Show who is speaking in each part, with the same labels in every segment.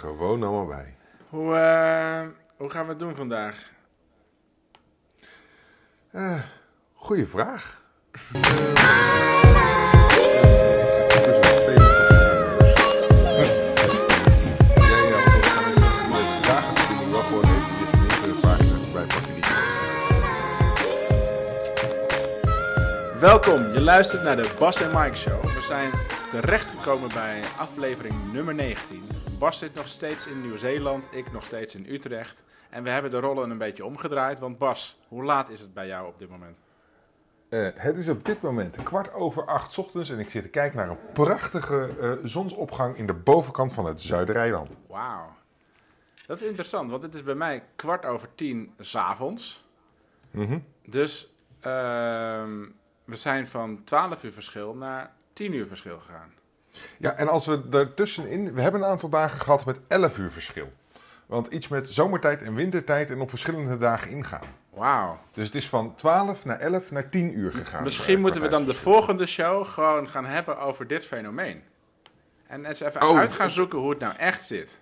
Speaker 1: Gewoon allemaal bij.
Speaker 2: Hoe, eh, hoe gaan we het doen vandaag?
Speaker 1: Eh, goeie vraag.
Speaker 2: Welkom, je luistert naar de Bas en Mike Show. We zijn terechtgekomen bij aflevering nummer 19. Bas zit nog steeds in Nieuw-Zeeland, ik nog steeds in Utrecht. En we hebben de rollen een beetje omgedraaid, want Bas, hoe laat is het bij jou op dit moment?
Speaker 1: Uh, het is op dit moment kwart over acht 's ochtends en ik zit te kijken naar een prachtige uh, zonsopgang in de bovenkant van het Zuidereiland.
Speaker 2: Wauw. Dat is interessant, want het is bij mij kwart over tien s'avonds.
Speaker 1: Mm -hmm.
Speaker 2: Dus uh, we zijn van 12 uur verschil naar 10 uur verschil gegaan.
Speaker 1: Ja, en als we ertussenin... We hebben een aantal dagen gehad met 11 uur verschil. Want iets met zomertijd en wintertijd en op verschillende dagen ingaan.
Speaker 2: Wauw.
Speaker 1: Dus het is van 12 naar 11 naar 10 uur gegaan.
Speaker 2: Misschien moeten we dan de volgende show gewoon gaan hebben over dit fenomeen. En eens even oh, uit gaan zoeken hoe het nou echt zit.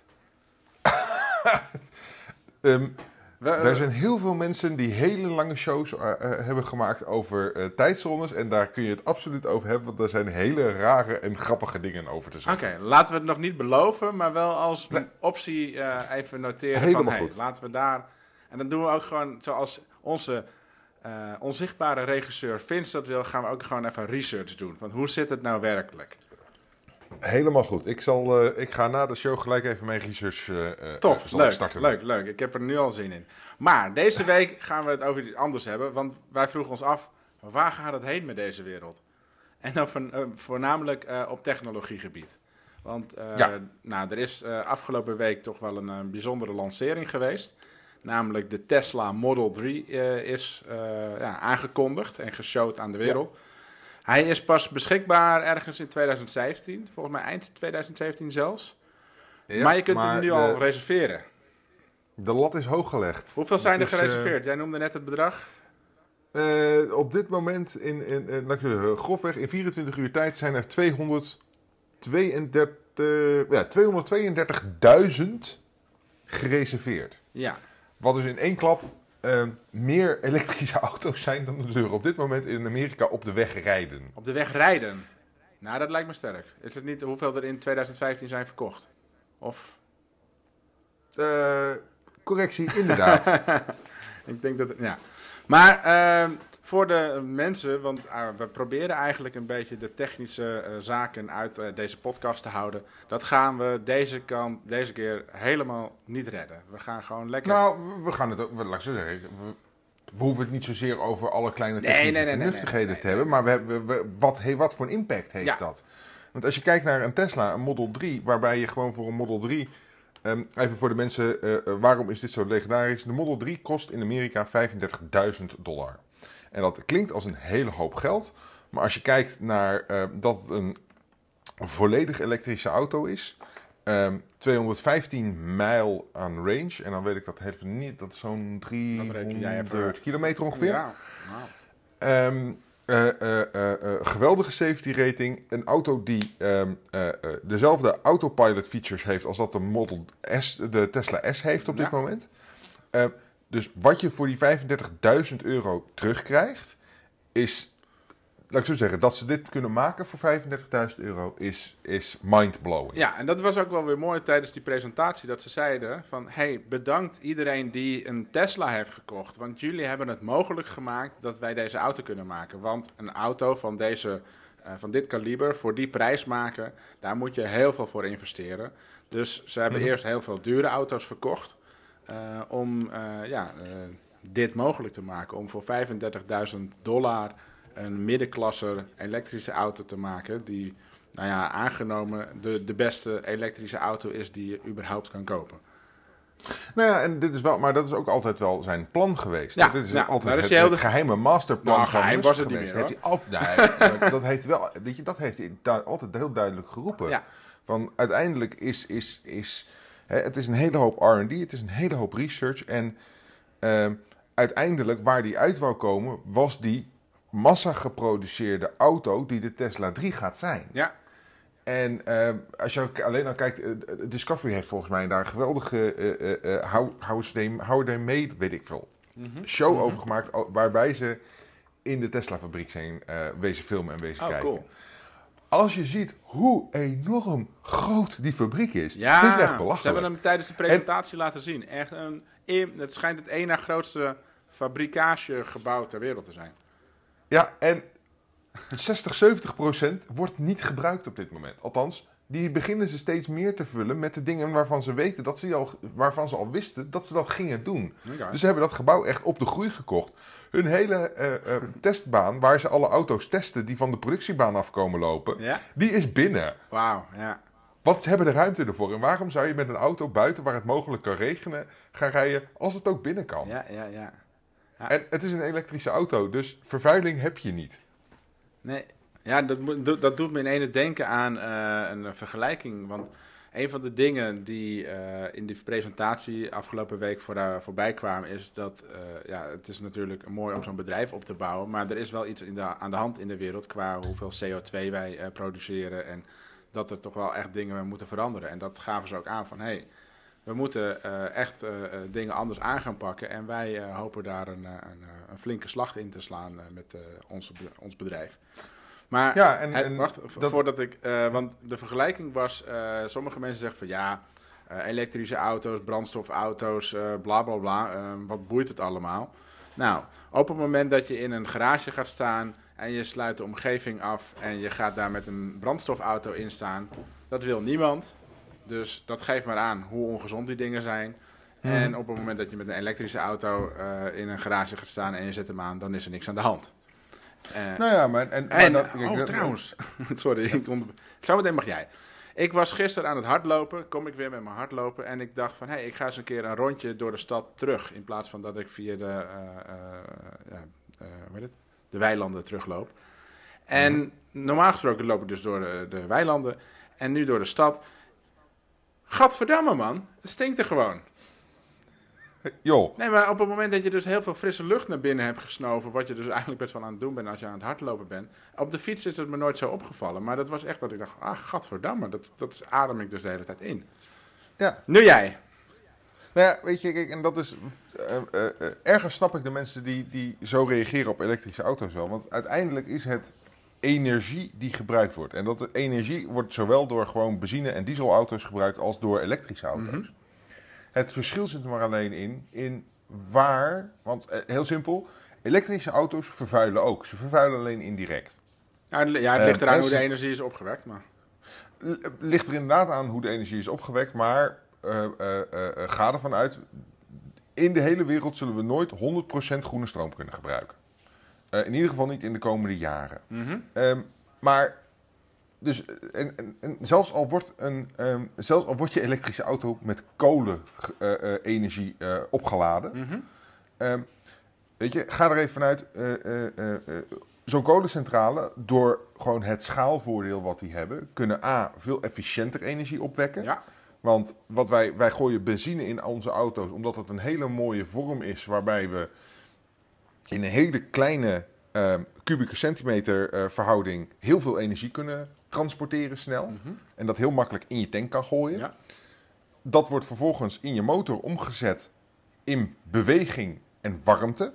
Speaker 1: um, er zijn heel veel mensen die hele lange shows uh, uh, hebben gemaakt over uh, tijdzones. En daar kun je het absoluut over hebben, want er zijn hele rare en grappige dingen over te zeggen.
Speaker 2: Oké, okay, laten we het nog niet beloven, maar wel als nee. optie even noteren
Speaker 1: Helemaal
Speaker 2: van, hey,
Speaker 1: goed.
Speaker 2: laten we daar... En dan doen we ook gewoon zoals onze onzichtbare regisseur Vince dat wil, gaan we ook gewoon even research doen. Van hoe zit het nou werkelijk?
Speaker 1: Helemaal goed. Ik, zal, uh, ik ga na de show gelijk even mijn research uh,
Speaker 2: Tof,
Speaker 1: uh,
Speaker 2: leuk,
Speaker 1: starten.
Speaker 2: leuk, leuk. Ik heb er nu al zin in. Maar deze week gaan we het over iets anders hebben. Want wij vroegen ons af, waar gaat het heen met deze wereld? En dan voornamelijk op technologiegebied. Want
Speaker 1: ja.
Speaker 2: nou, er is afgelopen week toch wel een, een, bijzondere lancering geweest. Namelijk de Tesla Model 3 is ja, aangekondigd en geshowd aan de wereld. Ja. Hij is pas beschikbaar ergens in 2017, volgens mij eind 2017 zelfs.
Speaker 1: Ja,
Speaker 2: maar je kunt
Speaker 1: maar
Speaker 2: hem nu
Speaker 1: de,
Speaker 2: al reserveren.
Speaker 1: De lat is hoog gelegd.
Speaker 2: Hoeveel zijn
Speaker 1: Dat
Speaker 2: er
Speaker 1: is,
Speaker 2: gereserveerd? Jij noemde net het bedrag.
Speaker 1: Uh, op dit moment, in, in, in, grofweg in 24 uur tijd, zijn er 232, ja, 232.000 gereserveerd.
Speaker 2: Ja.
Speaker 1: Wat dus in één klap uh, meer elektrische auto's zijn dan er op dit moment in Amerika op de weg rijden.
Speaker 2: Op de weg rijden? Nou, dat lijkt me sterk. Is het niet hoeveel er in 2015 zijn verkocht? Of?
Speaker 1: Uh, correctie, inderdaad.
Speaker 2: Ik denk dat, ja. Maar uh, voor de mensen, want uh, we proberen eigenlijk een beetje de technische uh, zaken uit uh, deze podcast te houden. Dat gaan we deze, kant, deze keer helemaal niet redden. We gaan gewoon lekker...
Speaker 1: Nou, we gaan het ook, laat ik zo zeggen, we, we hoeven het niet zozeer over alle kleine technische
Speaker 2: nee, nee, nee,
Speaker 1: vernuftigheden te hebben. Maar we, we, we, wat, hey, wat voor een impact heeft
Speaker 2: ja.
Speaker 1: dat? Want als je kijkt naar een Tesla, een Model 3, waarbij je gewoon voor een Model 3... Um, even voor de mensen, waarom is dit zo legendarisch? De Model 3 kost in Amerika 35.000 dollar. En dat klinkt als een hele hoop geld. Maar als je kijkt naar uh, dat het een volledig elektrische auto is. Um, 215 mijl aan range. En dan weet ik dat heeft niet. Dat is zo'n 300 kilometer ongeveer.
Speaker 2: Ja. Wow.
Speaker 1: Um, uh, uh, geweldige safety rating. Een auto die um, dezelfde autopilot features heeft als dat de Model S, de Tesla S heeft op
Speaker 2: Ja.
Speaker 1: dit moment. Dus wat je voor die 35.000 euro terugkrijgt, is, laat ik zo zeggen, dat ze dit kunnen maken voor 35.000 euro is, is mind-blowing.
Speaker 2: Ja, en dat was ook wel weer mooi tijdens die presentatie dat ze zeiden van... hey, bedankt iedereen die een Tesla heeft gekocht, want jullie hebben het mogelijk gemaakt dat wij deze auto kunnen maken. Want een auto van, deze, uh, van dit kaliber, voor die prijs maken, daar moet je heel veel voor investeren. Dus ze hebben
Speaker 1: Mhm.
Speaker 2: eerst heel veel dure auto's verkocht uh, om uh, ja, uh, dit mogelijk te maken. Om voor 35.000 dollar een middenklasse elektrische auto te maken. Die, nou ja, aangenomen de, de beste elektrische auto is die je überhaupt kan kopen.
Speaker 1: Nou ja, en dit is wel, maar dat is ook altijd wel zijn plan geweest.
Speaker 2: Ja,
Speaker 1: dit is altijd
Speaker 2: is
Speaker 1: het,
Speaker 2: de-
Speaker 1: geheime masterplan
Speaker 2: Nou,
Speaker 1: van
Speaker 2: geheim
Speaker 1: Musk
Speaker 2: was het niet
Speaker 1: geweest. heeft hij nee, dat heeft wel, weet je, dat heeft hij altijd heel duidelijk geroepen.
Speaker 2: Ja.
Speaker 1: Van uiteindelijk is, is, is het is een hele hoop R&D, het is een hele hoop research en ehm, uiteindelijk waar die uit wou komen was die massa geproduceerde auto die de Tesla 3 gaat zijn.
Speaker 2: Ja,
Speaker 1: En eh, als je alleen al kijkt, eh, Discovery heeft volgens mij daar een geweldige eh, eh, eh, How, how, they, how they made, weet ik veel,
Speaker 2: Mhm.
Speaker 1: show
Speaker 2: Mhm.
Speaker 1: over gemaakt. Waarbij ze in de Tesla-fabriek zijn eh, wezen filmen en wezen
Speaker 2: Oh,
Speaker 1: kijken.
Speaker 2: cool.
Speaker 1: Als je ziet hoe enorm groot die fabriek is,
Speaker 2: Ja,
Speaker 1: dat is echt
Speaker 2: ze
Speaker 1: belachelijk.
Speaker 2: hebben hem tijdens de presentatie laten zien. Echt een, het schijnt het één na grootste fabrikagegebouw ter wereld te zijn.
Speaker 1: Ja, en 60, 70 procent wordt niet gebruikt op dit moment. Althans, die beginnen ze steeds meer te vullen met de dingen waarvan ze weten dat ze al, waarvan ze al wisten dat ze dat gingen doen. Dus ze hebben dat gebouw echt op de groei gekocht. Hun hele eh, eh, testbaan, waar ze alle auto's testen die van de productiebaan afkomen lopen,
Speaker 2: Ja?
Speaker 1: die is binnen.
Speaker 2: Wauw, ja.
Speaker 1: Want ze hebben de ruimte ervoor. En waarom zou je met een auto buiten waar het mogelijk kan regenen gaan rijden als het ook binnen kan?
Speaker 2: Ja, ja, ja.
Speaker 1: En het is een elektrische auto, dus vervuiling heb je niet.
Speaker 2: Nee, ja, dat, dat doet me in ene denken aan eh, een vergelijking. Want een van de dingen die eh, in die presentatie afgelopen week voor, voorbij kwamen, is dat eh, ja, het is natuurlijk mooi om zo'n bedrijf op te bouwen. Maar er is wel iets in de, aan de hand in de wereld qua hoeveel CO2 wij eh, produceren. En dat er toch wel echt dingen moeten veranderen. En dat gaven ze ook aan van hey, we moeten echt dingen anders aan gaan pakken. En wij hopen daar een, een, een flinke slag in te slaan met ons bedrijf. Maar
Speaker 1: Ja, en,
Speaker 2: wacht,
Speaker 1: dat-
Speaker 2: voordat ik. eh, want de vergelijking was. eh, sommige mensen zeggen van ja. eh, elektrische auto's, brandstofauto's, bla bla bla. eh, wat boeit het allemaal? Nou, op het moment dat je in een garage gaat staan. en je sluit de omgeving af. en je gaat daar met een brandstofauto in staan. dat wil niemand. Dus dat geeft maar aan hoe ongezond die dingen zijn.
Speaker 1: Mhm.
Speaker 2: En op het moment dat je met een elektrische auto in een garage gaat staan. en je zet hem aan, dan is er niks aan de hand. Eh,
Speaker 1: Nou ja, maar... En, maar
Speaker 2: en,
Speaker 1: dat- kijk,
Speaker 2: oh,
Speaker 1: dat-
Speaker 2: trouwens. Sorry, ik onder... zometeen mag jij. Ik was gisteren aan het hardlopen, kom ik weer met mijn hardlopen. En ik dacht van, hé, hey, ik ga eens een keer een rondje door de stad terug. In plaats van dat ik via de, ja, hoe heet het? de weilanden terugloop. En normaal gesproken loop ik dus door de, de weilanden. En nu door de stad. Gadverdamme, man. Het stinkt er gewoon.
Speaker 1: Joh,
Speaker 2: Nee, maar op het moment dat je dus heel veel frisse lucht naar binnen hebt gesnoven, wat je dus eigenlijk best wel aan het doen bent als je aan het hardlopen bent. Op de fiets is het me nooit zo opgevallen, maar dat was echt dat ik dacht, ah, gadverdamme, dat, dat adem ik dus de hele tijd in.
Speaker 1: Ja.
Speaker 2: Nu jij.
Speaker 1: Nou ja, weet je, kijk, en dat is. eh, eh, eh, ergens snap ik de mensen die, die zo reageren op elektrische auto's wel. Want uiteindelijk is het energie die gebruikt wordt. En dat de energie wordt zowel door gewoon benzine- en dieselauto's gebruikt als door elektrische auto's.
Speaker 2: Mhm.
Speaker 1: Het verschil zit er maar alleen in, in waar. Want eh, heel simpel, elektrische auto's vervuilen ook. Ze vervuilen alleen indirect.
Speaker 2: Ja, het li- ja, het
Speaker 1: Eh,
Speaker 2: ligt eraan hoe de energie is opgewekt, maar...
Speaker 1: L- ligt er inderdaad aan hoe de energie is opgewekt, maar eh, eh, eh, eh, ga ervan uit, in de hele wereld zullen we nooit 100% groene stroom kunnen gebruiken. Eh, in ieder geval niet in de komende jaren.
Speaker 2: Mhm.
Speaker 1: Ehm, maar, dus, eh, en, en, en zelfs, al wordt een, ehm, zelfs al wordt je elektrische auto met kolenenergie eh opgeladen,
Speaker 2: Mhm.
Speaker 1: Ehm, weet je, ga er even vanuit. eh, eh, eh, eh, Zo'n kolencentrale, door gewoon het schaalvoordeel wat die hebben, kunnen A. veel efficiënter energie opwekken.
Speaker 2: Ja,
Speaker 1: Want wat wij, wij gooien benzine in onze auto's, omdat het een hele mooie vorm is, waarbij we in een hele kleine ehm, kubieke centimeter eh, verhouding heel veel energie kunnen transporteren snel.
Speaker 2: Mhm.
Speaker 1: En dat heel makkelijk in je tank kan gooien.
Speaker 2: ja.
Speaker 1: Dat wordt vervolgens in je motor omgezet in beweging en warmte.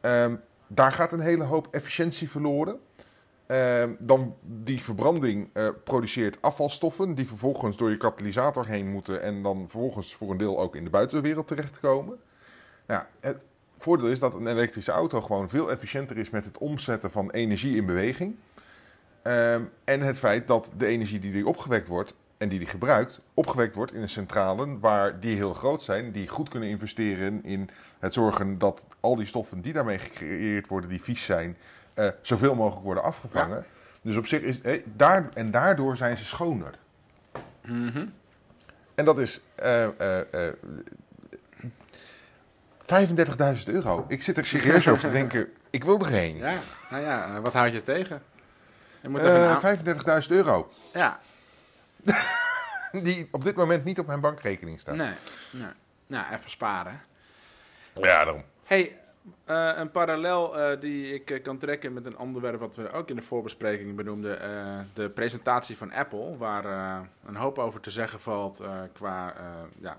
Speaker 1: Ehm, daar gaat een hele hoop efficiëntie verloren. Ehm, dan die verbranding eh, produceert afvalstoffen die vervolgens door je katalysator heen moeten en dan vervolgens voor een deel ook in de buitenwereld terechtkomen. Nou, het voordeel is dat een elektrische auto gewoon veel efficiënter is met het omzetten van energie in beweging. Ehm, en het feit dat de energie die die opgewekt wordt en die die gebruikt, opgewekt wordt in een centrale waar die heel groot zijn, die goed kunnen investeren in het zorgen dat al die stoffen die daarmee gecreëerd worden, die vies zijn, eh, zoveel mogelijk worden afgevangen. Dus op zich is eh, daar en daardoor zijn ze schoner.
Speaker 2: Mhm.
Speaker 1: En dat is eh, eh, eh, 35.000 euro. Ik zit er serieus over te denken. Ik wil er heen.
Speaker 2: ja. Nou ja, wat houd je tegen? Een
Speaker 1: Eh
Speaker 2: aan-
Speaker 1: 35.000 euro.
Speaker 2: Ja,
Speaker 1: Die op dit moment niet op mijn bankrekening staan.
Speaker 2: nee, nee. Nou, even sparen.
Speaker 1: Ja, daarom.
Speaker 2: hey, Eh, een parallel eh, die ik kan trekken met een onderwerp wat we ook in de voorbespreking benoemden. de presentatie van Apple, waar een hoop over te zeggen valt qua... ja,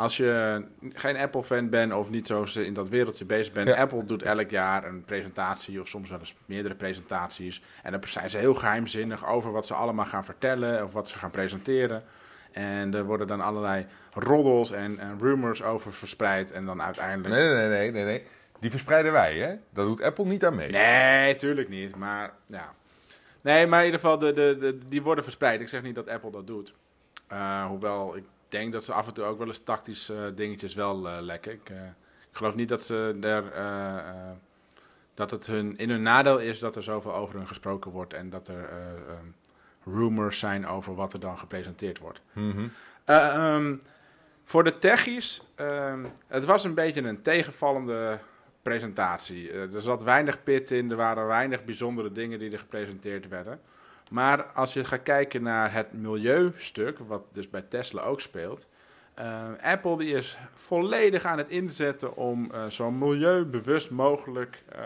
Speaker 2: als je geen Apple-fan bent of niet zo in dat wereldje bezig bent.
Speaker 1: Ja.
Speaker 2: Apple doet elk jaar een presentatie of soms wel eens meerdere presentaties. En dan zijn ze heel geheimzinnig over wat ze allemaal gaan vertellen of wat ze gaan presenteren. En er worden dan allerlei roddels en, en rumors over verspreid. En dan uiteindelijk...
Speaker 1: Nee, nee, nee, nee, nee. Die verspreiden wij, hè? Dat doet Apple niet aan mee.
Speaker 2: Nee, tuurlijk niet. Maar ja. Nee, maar in ieder geval, de, de, de, die worden verspreid. Ik zeg niet dat Apple dat doet. Eh, hoewel, ik denk dat ze af en toe ook wel eens tactisch eh, dingetjes wel eh, lekken. Ik, eh, ik geloof niet dat ze eh, dat het hun, in hun nadeel is dat er zoveel over hun gesproken wordt. En dat er eh, ehm, rumors zijn over wat er dan gepresenteerd wordt.
Speaker 1: Mhm.
Speaker 2: Eh, ehm, voor de techies, ehm, het was een beetje een tegenvallende presentatie. Er zat weinig pit in, er waren weinig bijzondere dingen die er gepresenteerd werden. Maar als je gaat kijken naar het milieustuk, wat dus bij Tesla ook speelt. eh, Apple die is volledig aan het inzetten om eh, zo milieubewust mogelijk eh,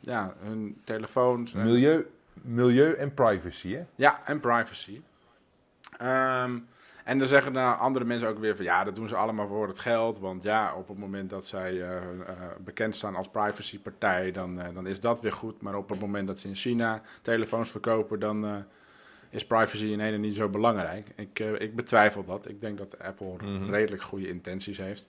Speaker 2: ja, hun telefoons...
Speaker 1: Milieu, milieu en privacy, hè?
Speaker 2: ja, en privacy. Ehm, en dan zeggen nou andere mensen ook weer van ja, dat doen ze allemaal voor het geld. Want ja, op het moment dat zij eh, eh, bekend staan als privacypartij, dan, eh, dan is dat weer goed. Maar op het moment dat ze in China telefoons verkopen, dan is privacy in ene niet zo belangrijk. Ik, ik betwijfel dat. Ik denk dat Apple
Speaker 1: Mhm.
Speaker 2: redelijk goede intenties heeft.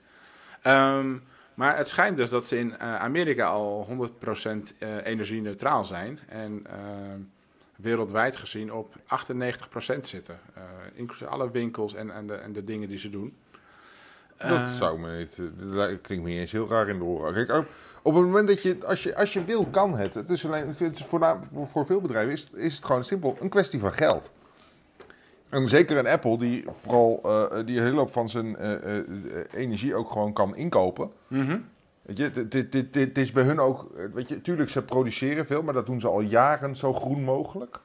Speaker 2: Ehm, maar het schijnt dus dat ze in Amerika al 100% eh, energie-neutraal zijn. En ehm, wereldwijd gezien op 98% zitten. Eh, inclusief alle winkels en, en, de, en de dingen die ze doen.
Speaker 1: Dat
Speaker 2: Eh,
Speaker 1: zou me niet, eh, dat klinkt me niet eens heel raar in de oren. Kijk, op- op het moment dat je, als je, als je wil, kan het. Het is alleen, het is voor, voor, veel bedrijven is, is het gewoon simpel een kwestie van geld. En zeker een Apple, die vooral die een hele hoop van zijn energie ook gewoon kan inkopen.
Speaker 2: mhm.
Speaker 1: Weet je, dit, dit, dit, dit is bij hun ook, eh, weet je, tuurlijk ze produceren veel, maar dat doen ze al jaren zo groen mogelijk.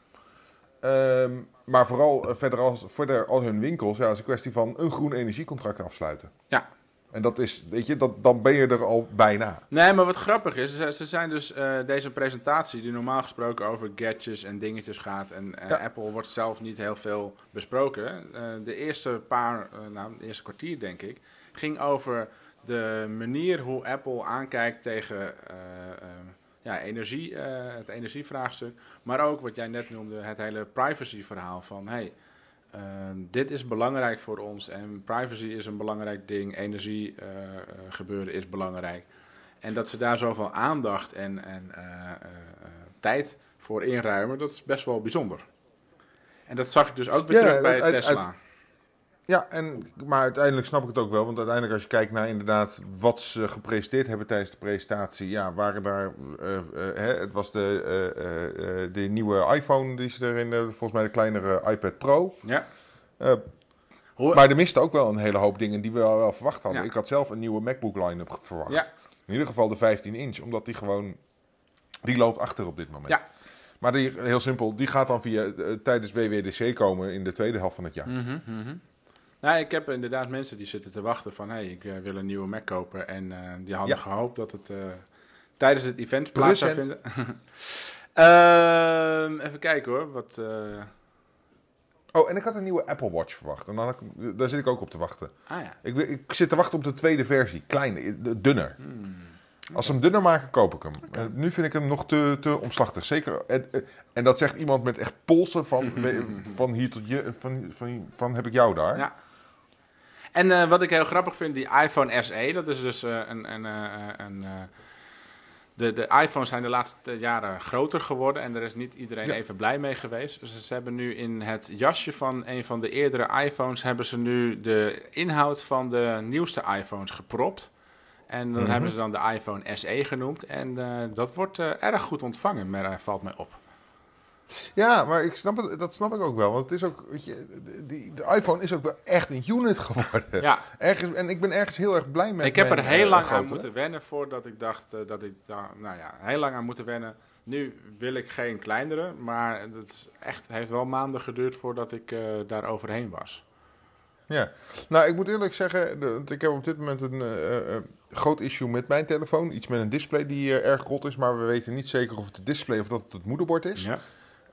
Speaker 1: Ehm, maar vooral eh, verder, als, verder al hun winkels, ja, is een kwestie van een groen energiecontract afsluiten.
Speaker 2: Ja.
Speaker 1: En dat is, weet je, dat, dan ben je er al bijna.
Speaker 2: Nee, maar wat grappig is, ze, ze zijn dus eh, deze presentatie die normaal gesproken over gadgets en dingetjes gaat. En
Speaker 1: Ja.
Speaker 2: Apple wordt zelf niet heel veel besproken. De eerste paar, nou, de eerste kwartier denk ik, ging over de manier hoe Apple aankijkt tegen eh, eh, ja, energie, eh, het energievraagstuk. Maar ook wat jij net noemde, het hele privacy-verhaal van hey, eh, dit is belangrijk voor ons en privacy is een belangrijk ding, energie eh, gebeuren is belangrijk. En dat ze daar zoveel aandacht en, en tijd voor inruimen, dat is best wel bijzonder. En dat zag ik dus ook weer
Speaker 1: Ja,
Speaker 2: terug bij
Speaker 1: uit-
Speaker 2: Tesla.
Speaker 1: Ja, en, maar uiteindelijk snap ik het ook wel. Want uiteindelijk als je kijkt naar inderdaad wat ze gepresenteerd hebben tijdens de presentatie. Ja, waren daar... eh, eh, hè, het was de, eh, de nieuwe iPhone die ze erin... volgens mij de kleinere iPad Pro.
Speaker 2: ja.
Speaker 1: Maar er misten ook wel een hele hoop dingen die we al wel verwacht hadden.
Speaker 2: Ja.
Speaker 1: Ik had zelf een nieuwe MacBook line-up verwacht.
Speaker 2: Ja.
Speaker 1: In ieder geval de 15 inch, omdat die gewoon... Die loopt achter op dit moment.
Speaker 2: Ja.
Speaker 1: Maar die, heel simpel, die gaat dan via, tijdens WWDC komen in de tweede helft van het jaar.
Speaker 2: Mhm. Nou, ik heb inderdaad mensen die zitten te wachten van... hé, hey, ik eh, wil een nieuwe Mac kopen. En eh, die hadden
Speaker 1: Ja.
Speaker 2: gehoopt dat het eh, tijdens het event plaats zou vinden. Ehm, even kijken hoor, wat...
Speaker 1: Oh, en ik had een nieuwe Apple Watch verwacht. En dan had ik, daar zit ik ook op te wachten.
Speaker 2: ah ja.
Speaker 1: Ik, ik zit te wachten op de tweede versie. Kleine, dunner.
Speaker 2: Hmm.
Speaker 1: Als ze hem dunner maken, koop ik hem. Nu vind ik hem nog te, te omslachtig. Zeker. En, en dat zegt iemand met echt polsen van, van hier tot je. Van, van, van heb ik jou daar.
Speaker 2: Ja. En eh, wat ik heel grappig vind, die iPhone SE, dat is dus eh, een... een, eh, een de, de iPhones zijn de laatste jaren groter geworden en daar is niet iedereen
Speaker 1: Ja.
Speaker 2: even blij mee geweest. Dus ze hebben nu in het jasje van een van de eerdere iPhones hebben ze nu de inhoud van de nieuwste iPhones gepropt. En dan
Speaker 1: Mhm.
Speaker 2: hebben ze dan de iPhone SE genoemd. En dat wordt erg goed ontvangen, maar, valt mij op.
Speaker 1: Ja, maar ik snap het, dat snap ik ook wel. Want het is ook, weet je, de, die, de iPhone is ook wel echt een unit geworden.
Speaker 2: Ja,
Speaker 1: Ergens, en ik ben ergens heel erg blij met
Speaker 2: ik heb er heel
Speaker 1: eh,
Speaker 2: lang aan moeten wennen voordat ik dacht eh, dat ik daar, nou ja, heel lang aan moeten wennen. Nu wil ik geen kleinere, maar het is echt, heeft wel maanden geduurd voordat ik eh, daar overheen was.
Speaker 1: Ja, nou ik moet eerlijk zeggen, de- ik heb op dit moment een groot issue met mijn telefoon. Iets met een display die erg rot is, maar we weten niet zeker of het het display of dat het het moederbord is.
Speaker 2: Ja.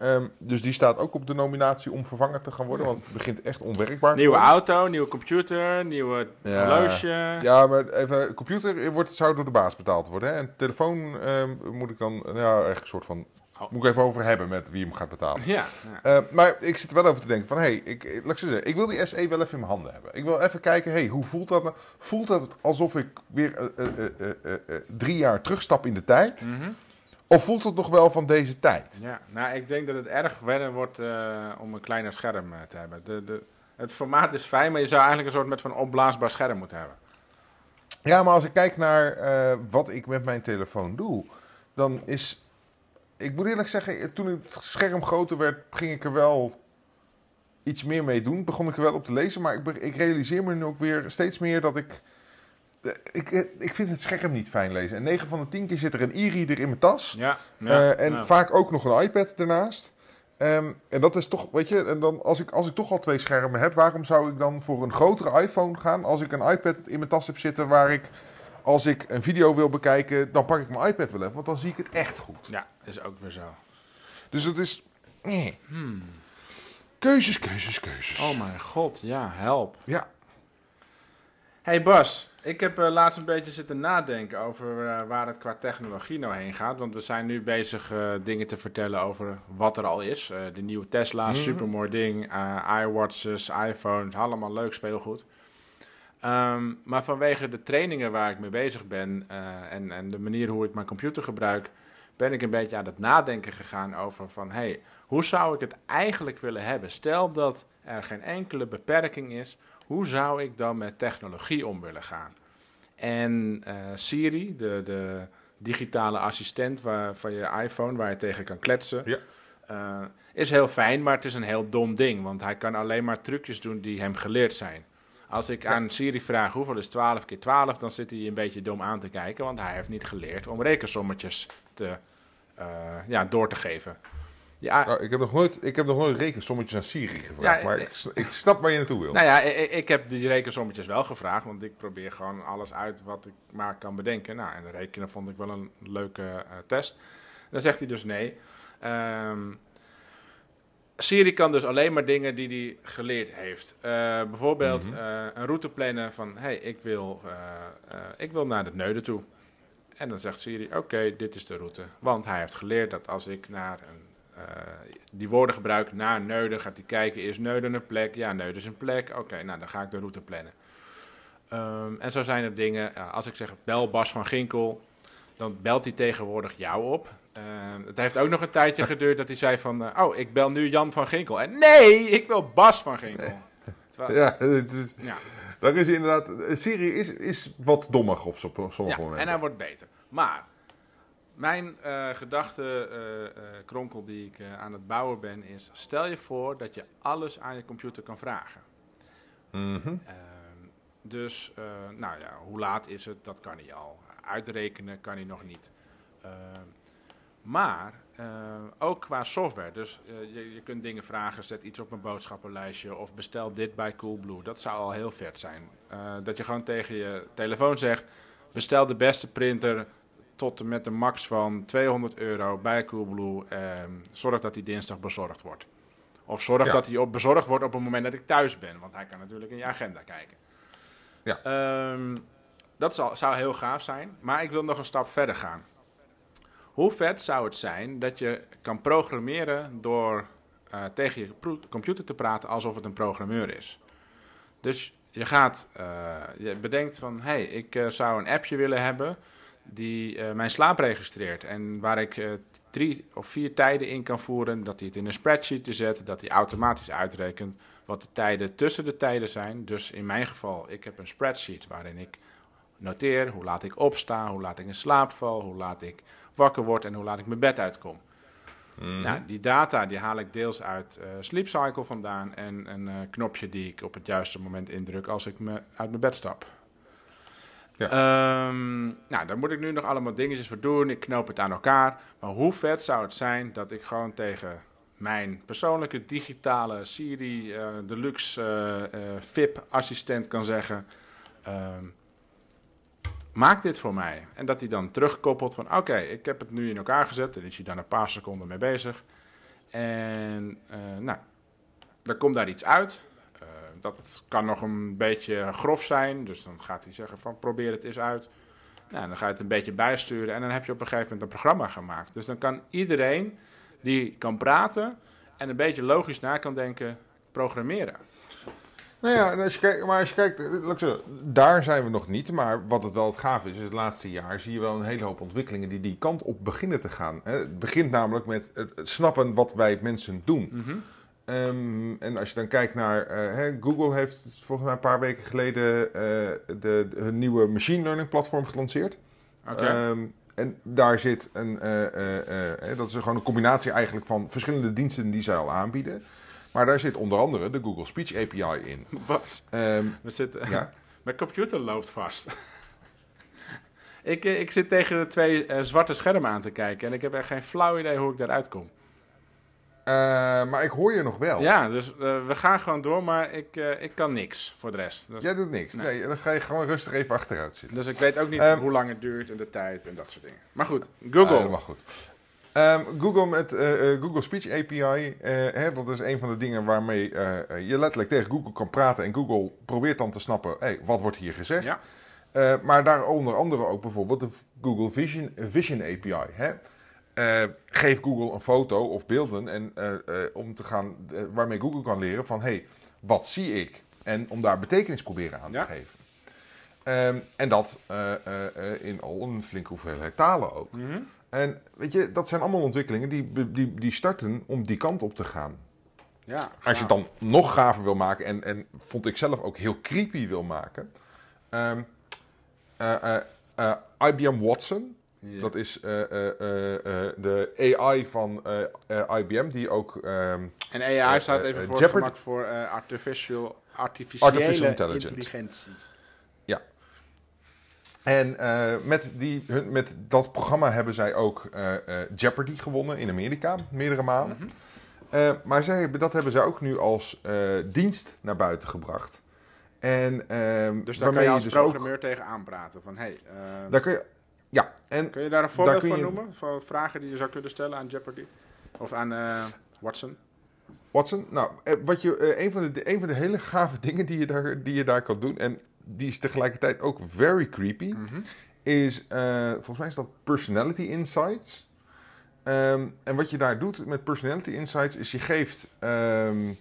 Speaker 1: Ehm, dus die staat ook op de nominatie om vervangen te gaan worden, want het begint echt onwerkbaar
Speaker 2: Nieuwe auto, nieuwe computer, nieuwe
Speaker 1: Ja.
Speaker 2: horloge.
Speaker 1: Ja, maar even, computer wordt, zou door de baas betaald worden. Hè? En telefoon ehm, moet ik dan, ja, echt een soort van,
Speaker 2: Oh.
Speaker 1: moet ik even over hebben met wie hem gaat betalen.
Speaker 2: Ja, ja.
Speaker 1: Eh, maar ik zit er wel over te denken van, hé, hey, ik, laat ik zeggen, ik wil die SE wel even in mijn handen hebben. Ik wil even kijken, hey, hoe voelt dat nou? Voelt dat alsof ik weer eh, eh, eh, eh, eh, eh, drie jaar terugstap in de tijd?
Speaker 2: Mhm.
Speaker 1: Of voelt het nog wel van deze tijd?
Speaker 2: ja. Nou, ik denk dat het erg verder wordt eh, om een kleiner scherm eh, te hebben. De, de, het formaat is fijn, maar je zou eigenlijk een soort met van opblaasbaar scherm moeten hebben.
Speaker 1: Ja, maar als ik kijk naar eh, wat ik met mijn telefoon doe, dan is. Ik moet eerlijk zeggen, toen het scherm groter werd, ging ik er wel iets meer mee doen. Begon ik er wel op te lezen, maar ik, ik realiseer me nu ook weer steeds meer dat ik. Eh, Ik, eh, ik vind het scherm niet fijn lezen. En 9 van de 10 keer zit er een e-reader in mijn tas.
Speaker 2: Ja,
Speaker 1: Eh, en
Speaker 2: ja.
Speaker 1: vaak ook nog een iPad ernaast. Ehm, en dat is toch, weet je, en dan als ik, als ik toch al twee schermen heb, waarom zou ik dan voor een grotere iPhone gaan als ik een iPad in mijn tas heb zitten waar ik, als ik een video wil bekijken, dan pak ik mijn iPad wel even, want dan zie ik het echt goed.
Speaker 2: ja, is ook weer zo.
Speaker 1: Dus het is. eh. Keuzes, keuzes, keuzes.
Speaker 2: Oh mijn god, ja, help.
Speaker 1: Ja.
Speaker 2: Hey Bas, ik heb eh, laatst een beetje zitten nadenken over eh, waar het qua technologie nou heen gaat. Want we zijn nu bezig eh, dingen te vertellen over wat er al is. De nieuwe Tesla,
Speaker 1: Mhm.
Speaker 2: supermooi ding. iWatches, iPhones, allemaal leuk speelgoed. Ehm, maar vanwege de trainingen waar ik mee bezig ben en, en de manier hoe ik mijn computer gebruik, ben ik een beetje aan het nadenken gegaan over van, hey, hoe zou ik het eigenlijk willen hebben? Stel dat er geen enkele beperking is, hoe zou ik dan met technologie om willen gaan? En eh, Siri, de, de digitale assistent waar, van je iPhone, waar je tegen kan kletsen,
Speaker 1: Ja.
Speaker 2: eh, is heel fijn, maar het is een heel dom ding, want hij kan alleen maar trucjes doen die hem geleerd zijn. Als ik aan Siri vraag hoeveel is 12 keer 12, dan zit hij een beetje dom aan te kijken, want hij heeft niet geleerd om rekensommetjes te, eh, ja, door te geven. Ja,
Speaker 1: Nou, ik, heb nog nooit, ik heb nog nooit rekensommetjes aan Siri gevraagd,
Speaker 2: Ja,
Speaker 1: maar
Speaker 2: eh,
Speaker 1: ik, ik snap waar je naartoe wil.
Speaker 2: Nou ja, ik, ik heb die rekensommetjes wel gevraagd, want ik probeer gewoon alles uit wat ik maar kan bedenken. Nou, en rekenen vond ik wel een leuke eh, test. Dan zegt hij dus nee. Ehm, Siri kan dus alleen maar dingen die hij geleerd heeft. Eh, bijvoorbeeld
Speaker 1: Mhm.
Speaker 2: een route plannen van, hey, ik wil, ik wil naar het Neuden toe. En dan zegt Siri, oké, dit is de route. Want hij heeft geleerd dat als ik naar een, eh, die woorden gebruik, naar Neuden, gaat hij kijken, is Neuden een plek? Ja, Neuden is een plek. Oké, nou dan ga ik de route plannen. Ehm, en zo zijn er dingen, als ik zeg bel Bas van Ginkel, dan belt hij tegenwoordig jou op. Ehm, het heeft ook nog een tijdje geduurd dat hij zei van, eh, oh, ik bel nu Jan van Ginkel. En nee, ik wil Bas van Ginkel. Terwijl-
Speaker 1: Ja, het is,
Speaker 2: ja.
Speaker 1: daar is inderdaad, Siri is, is wat dommig op sommige
Speaker 2: Ja,
Speaker 1: momenten.
Speaker 2: en hij wordt beter. Maar mijn eh gedachte eh, eh, kronkel die ik aan het bouwen ben is... stel je voor dat je alles aan je computer kan vragen.
Speaker 1: Mhm.
Speaker 2: Ehm, dus, nou ja, hoe laat is het? Dat kan hij al. Uitrekenen kan hij nog niet. Ehm, maar ook qua software. Dus je, je kunt dingen vragen, zet iets op mijn boodschappenlijstje of bestel dit bij Coolblue. Dat zou al heel vet zijn. Dat je gewoon tegen je telefoon zegt, bestel de beste printer tot en met een max van 200 euro bij Coolblue. Ehm, zorg dat die dinsdag bezorgd wordt. Of zorg
Speaker 1: Ja.
Speaker 2: dat hij op bezorgd wordt op het moment dat ik thuis ben. Want hij kan natuurlijk in je agenda kijken.
Speaker 1: Ja.
Speaker 2: Ehm, dat zou, zou heel gaaf zijn. Maar ik wil nog een stap verder gaan. Hoe vet zou het zijn dat je kan programmeren door eh, tegen je computer te praten alsof het een programmeur is? Dus je gaat, eh, je bedenkt van, hé, hey, ik eh, zou een appje willen hebben die eh, mijn slaap registreert. En waar ik eh, drie of vier tijden in kan voeren, dat hij het in een spreadsheet zet, dat hij automatisch uitrekent wat de tijden tussen de tijden zijn. Dus in mijn geval, ik heb een spreadsheet waarin ik noteer hoe laat ik opsta, hoe laat ik in slaap val, hoe laat ik wakker word en hoe laat ik mijn bed uitkom.
Speaker 1: Mhm.
Speaker 2: Nou, die data die haal ik deels uit eh Sleep Cycle vandaan en een knopje die ik op het juiste moment indruk als ik me uit mijn bed stap.
Speaker 1: Ja.
Speaker 2: Ehm, nou, daar moet ik nu nog allemaal dingetjes voor doen. Ik knoop het aan elkaar. Maar hoe vet zou het zijn dat ik gewoon tegen mijn persoonlijke digitale Siri eh, Deluxe eh, eh, VIP-assistent kan zeggen: ehm, Maak dit voor mij. En dat hij dan terugkoppelt van: Oké, ik heb het nu in elkaar gezet. En is hij dan een paar seconden mee bezig. En nou, er komt daar iets uit. Dat kan nog een beetje grof zijn. Dus dan gaat hij zeggen: van, Probeer het eens uit. Nou, dan ga je het een beetje bijsturen. En dan heb je op een gegeven moment een programma gemaakt. Dus dan kan iedereen die kan praten en een beetje logisch na kan denken, programmeren.
Speaker 1: Nou ja, als je kijkt, maar als je kijkt, eh, daar zijn we nog niet. Maar wat het wel het gaaf is, is het laatste jaar zie je wel een hele hoop ontwikkelingen die die kant op beginnen te gaan. Het begint namelijk met het, snappen wat wij mensen doen.
Speaker 2: Mhm.
Speaker 1: Ehm, en als je dan kijkt naar, eh, Google heeft volgens mij een paar weken geleden eh, de, hun nieuwe machine learning platform gelanceerd.
Speaker 2: Oké.
Speaker 1: Ehm, en daar zit een, eh, dat is gewoon een combinatie eigenlijk van verschillende diensten die zij al aanbieden. Maar daar zit onder andere de Google Speech API in.
Speaker 2: Bas,
Speaker 1: Ehm,
Speaker 2: we zitten,
Speaker 1: ja.
Speaker 2: mijn computer loopt vast. ik, ik zit tegen de twee zwarte schermen aan te kijken en ik heb echt geen flauw idee hoe ik daaruit kom.
Speaker 1: Eh, maar ik hoor je nog wel.
Speaker 2: Ja, dus eh, we gaan gewoon door, maar ik, eh, ik kan niks voor de rest. Dus,
Speaker 1: Jij doet niks.
Speaker 2: Nee.
Speaker 1: Nee. dan ga je gewoon rustig even achteruit zitten.
Speaker 2: dus ik weet ook niet
Speaker 1: Ehm,
Speaker 2: hoe lang het duurt en de tijd en dat soort dingen. Maar goed,
Speaker 1: Ah,
Speaker 2: Google.
Speaker 1: dat mag goed. Ehm, Google met Google Speech API, eh, hè, dat is een van de dingen waarmee je letterlijk tegen Google kan praten. En Google probeert dan te snappen, hey, wat wordt hier gezegd?
Speaker 2: Ja.
Speaker 1: Maar daar onder andere ook bijvoorbeeld de Google Vision, Vision API. Hè? Eh, geef Google een foto of beelden en, eh, eh, om te gaan, waarmee Google kan leren van hey, wat zie ik? En om daar betekenis proberen aan
Speaker 2: Ja.
Speaker 1: te geven. Ehm, en dat in al een flinke hoeveelheid talen ook.
Speaker 2: Mhm.
Speaker 1: En weet je, dat zijn allemaal ontwikkelingen die, die, die starten om die kant op te gaan.
Speaker 2: ja,
Speaker 1: Als je het dan nog gaver wil maken en, en vond ik zelf ook heel creepy wil maken. ehm, IBM Watson,
Speaker 2: Ja.
Speaker 1: dat is eh, eh, eh, de AI van IBM, die ook ehm,
Speaker 2: En AI staat even voor voor artificial, artificiële
Speaker 1: Artificial intelligence.
Speaker 2: intelligentie.
Speaker 1: En eh, met, die, hun, met dat programma hebben zij ook Jeopardy gewonnen in Amerika, meerdere malen.
Speaker 2: Mhm.
Speaker 1: Maar zij dat hebben zij ook nu als dienst naar buiten gebracht. En, ehm,
Speaker 2: Dus daar kan je als
Speaker 1: dus ook-
Speaker 2: programmeur tegen aanpraten. Van, hey, eh,
Speaker 1: daar kun je, ja, en
Speaker 2: kun je daar een voorbeeld van
Speaker 1: je-
Speaker 2: noemen? Van vragen die je zou kunnen stellen aan Jeopardy? Of aan eh, Watson?
Speaker 1: Watson, nou, eh, wat je, eh, een, van de, een van de hele gave dingen die je, daar, die je daar kan doen, en die is tegelijkertijd ook very creepy,
Speaker 2: Mhm.
Speaker 1: is, eh, volgens mij is dat Personality Insights. Ehm, en wat je daar doet met Personality Insights is je geeft ehm,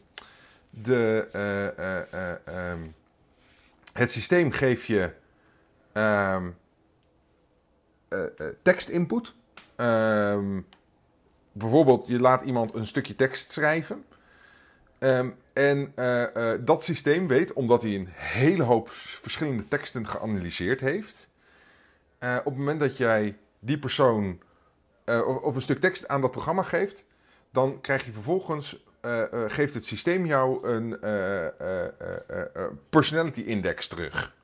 Speaker 1: de, eh, eh, eh, ehm, het systeem geef je tekstinput. Ehm, bijvoorbeeld, je laat iemand een stukje tekst schrijven. Ehm, en eh, eh, dat systeem weet, omdat hij een hele hoop verschillende teksten geanalyseerd heeft. eh, op het moment dat jij die persoon eh, of, een stuk tekst aan dat programma geeft, dan krijg je vervolgens, eh, eh, geeft het systeem jou een eh, eh, eh, eh, eh, personality index terug.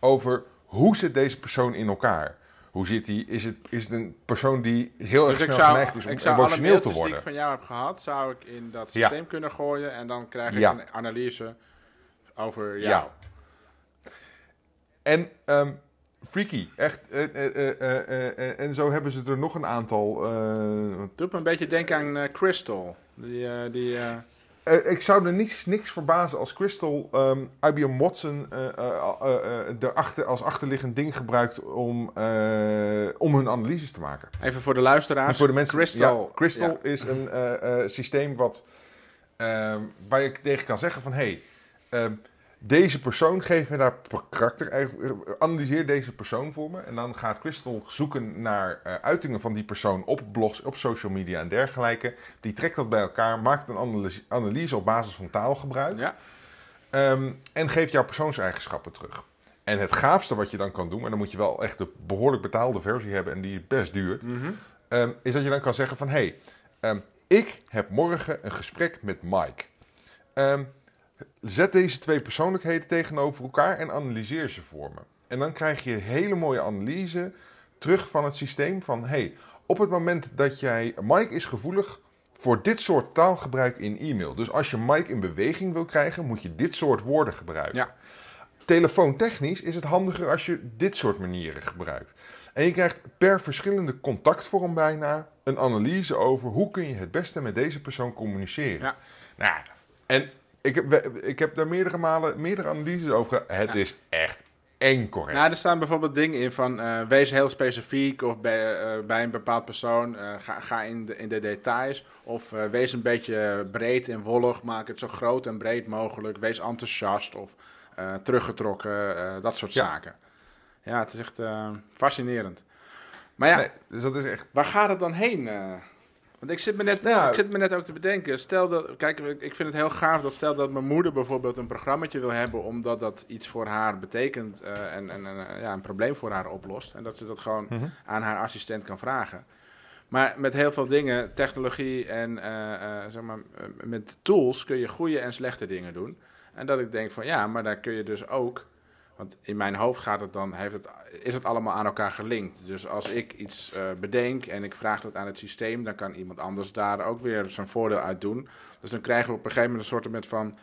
Speaker 1: Over hoe zit deze persoon in elkaar? Hoe zit hij? Is het, is het een persoon die heel erg
Speaker 2: Dus ik
Speaker 1: snel
Speaker 2: zou,
Speaker 1: geneigd is om
Speaker 2: ik zou alle
Speaker 1: emotioneel te worden?
Speaker 2: ik van jou heb gehad, zou ik in dat
Speaker 1: Ja.
Speaker 2: systeem kunnen gooien. En dan krijg ik
Speaker 1: Ja.
Speaker 2: een analyse over jou.
Speaker 1: Ja. En ehm, freaky, echt. eh, eh, eh, en zo hebben ze er nog een aantal.
Speaker 2: Het doet me een beetje denken aan Crystal. Die, die, eh,
Speaker 1: ik zou er niks, niks verbazen als Crystal ehm, IBM Watson eh, eh, eh, eh, de achter, als achterliggend ding gebruikt om, om hun analyses te maken.
Speaker 2: even voor de luisteraars.
Speaker 1: En voor de mensen,
Speaker 2: Crystal.
Speaker 1: ja, Crystal
Speaker 2: Ja.
Speaker 1: is een systeem wat, ehm, waar je tegen kan zeggen van... Hey, ehm, deze persoon, geef me daar karakter, analyseer deze persoon voor me. En dan gaat Crystal zoeken naar eh, uitingen van die persoon op blogs, op social media en dergelijke. Die trekt dat bij elkaar, maakt een analyse, analyse op basis van taalgebruik.
Speaker 2: Ja.
Speaker 1: Ehm, en geeft jouw persoonseigenschappen terug. En het gaafste wat je dan kan doen, en dan moet je wel echt de behoorlijk betaalde versie hebben en die is best duur,
Speaker 2: Mhm.
Speaker 1: ehm, is dat je dan kan zeggen van hé, hey, ik heb morgen een gesprek met Mike. Ehm, zet deze twee persoonlijkheden tegenover elkaar en analyseer ze voor me. En dan krijg je hele mooie analyse terug van het systeem van hey, op het moment dat jij, Mike is gevoelig voor dit soort taalgebruik in e-mail. Dus als je Mike in beweging wil krijgen, moet je dit soort woorden gebruiken.
Speaker 2: Ja.
Speaker 1: Telefoontechnisch is het handiger als je dit soort manieren gebruikt. En je krijgt per verschillende contactvorm bijna een analyse over hoe kun je het beste met deze persoon communiceren.
Speaker 2: Ja.
Speaker 1: Nou, en ik heb, ik heb daar meerdere malen meerdere analyses over. Het
Speaker 2: Ja.
Speaker 1: is echt eng correct.
Speaker 2: Nou, er staan bijvoorbeeld dingen in van eh, wees heel specifiek of bij, eh, bij een bepaald persoon eh, ga, ga in, de, in de details of wees een beetje breed en wollig, maak het zo groot en breed mogelijk, wees enthousiast of teruggetrokken, dat soort
Speaker 1: Ja.
Speaker 2: zaken. Ja, het is echt fascinerend. Maar ja,
Speaker 1: Nee, dus dat is echt.
Speaker 2: waar gaat het dan heen? Want ik zit, me net,
Speaker 1: Nou
Speaker 2: ik zit me net ook te bedenken. Stel dat, kijk, ik vind het heel gaaf dat stel dat mijn moeder bijvoorbeeld een programmaatje wil hebben, omdat dat iets voor haar betekent eh, en, en eh, ja, een probleem voor haar oplost. En dat ze dat gewoon
Speaker 1: Mhm.
Speaker 2: aan haar assistent kan vragen. Maar met heel veel dingen, technologie en eh, zeg maar, met tools kun je goede en slechte dingen doen. En dat ik denk van ja, maar daar kun je dus ook. Want in mijn hoofd gaat het dan, heeft het, is het allemaal aan elkaar gelinkt. Dus als ik iets eh, bedenk en ik vraag dat aan het systeem, dan kan iemand anders daar ook weer zijn voordeel uit doen. Dus dan krijgen we op een gegeven moment een soort van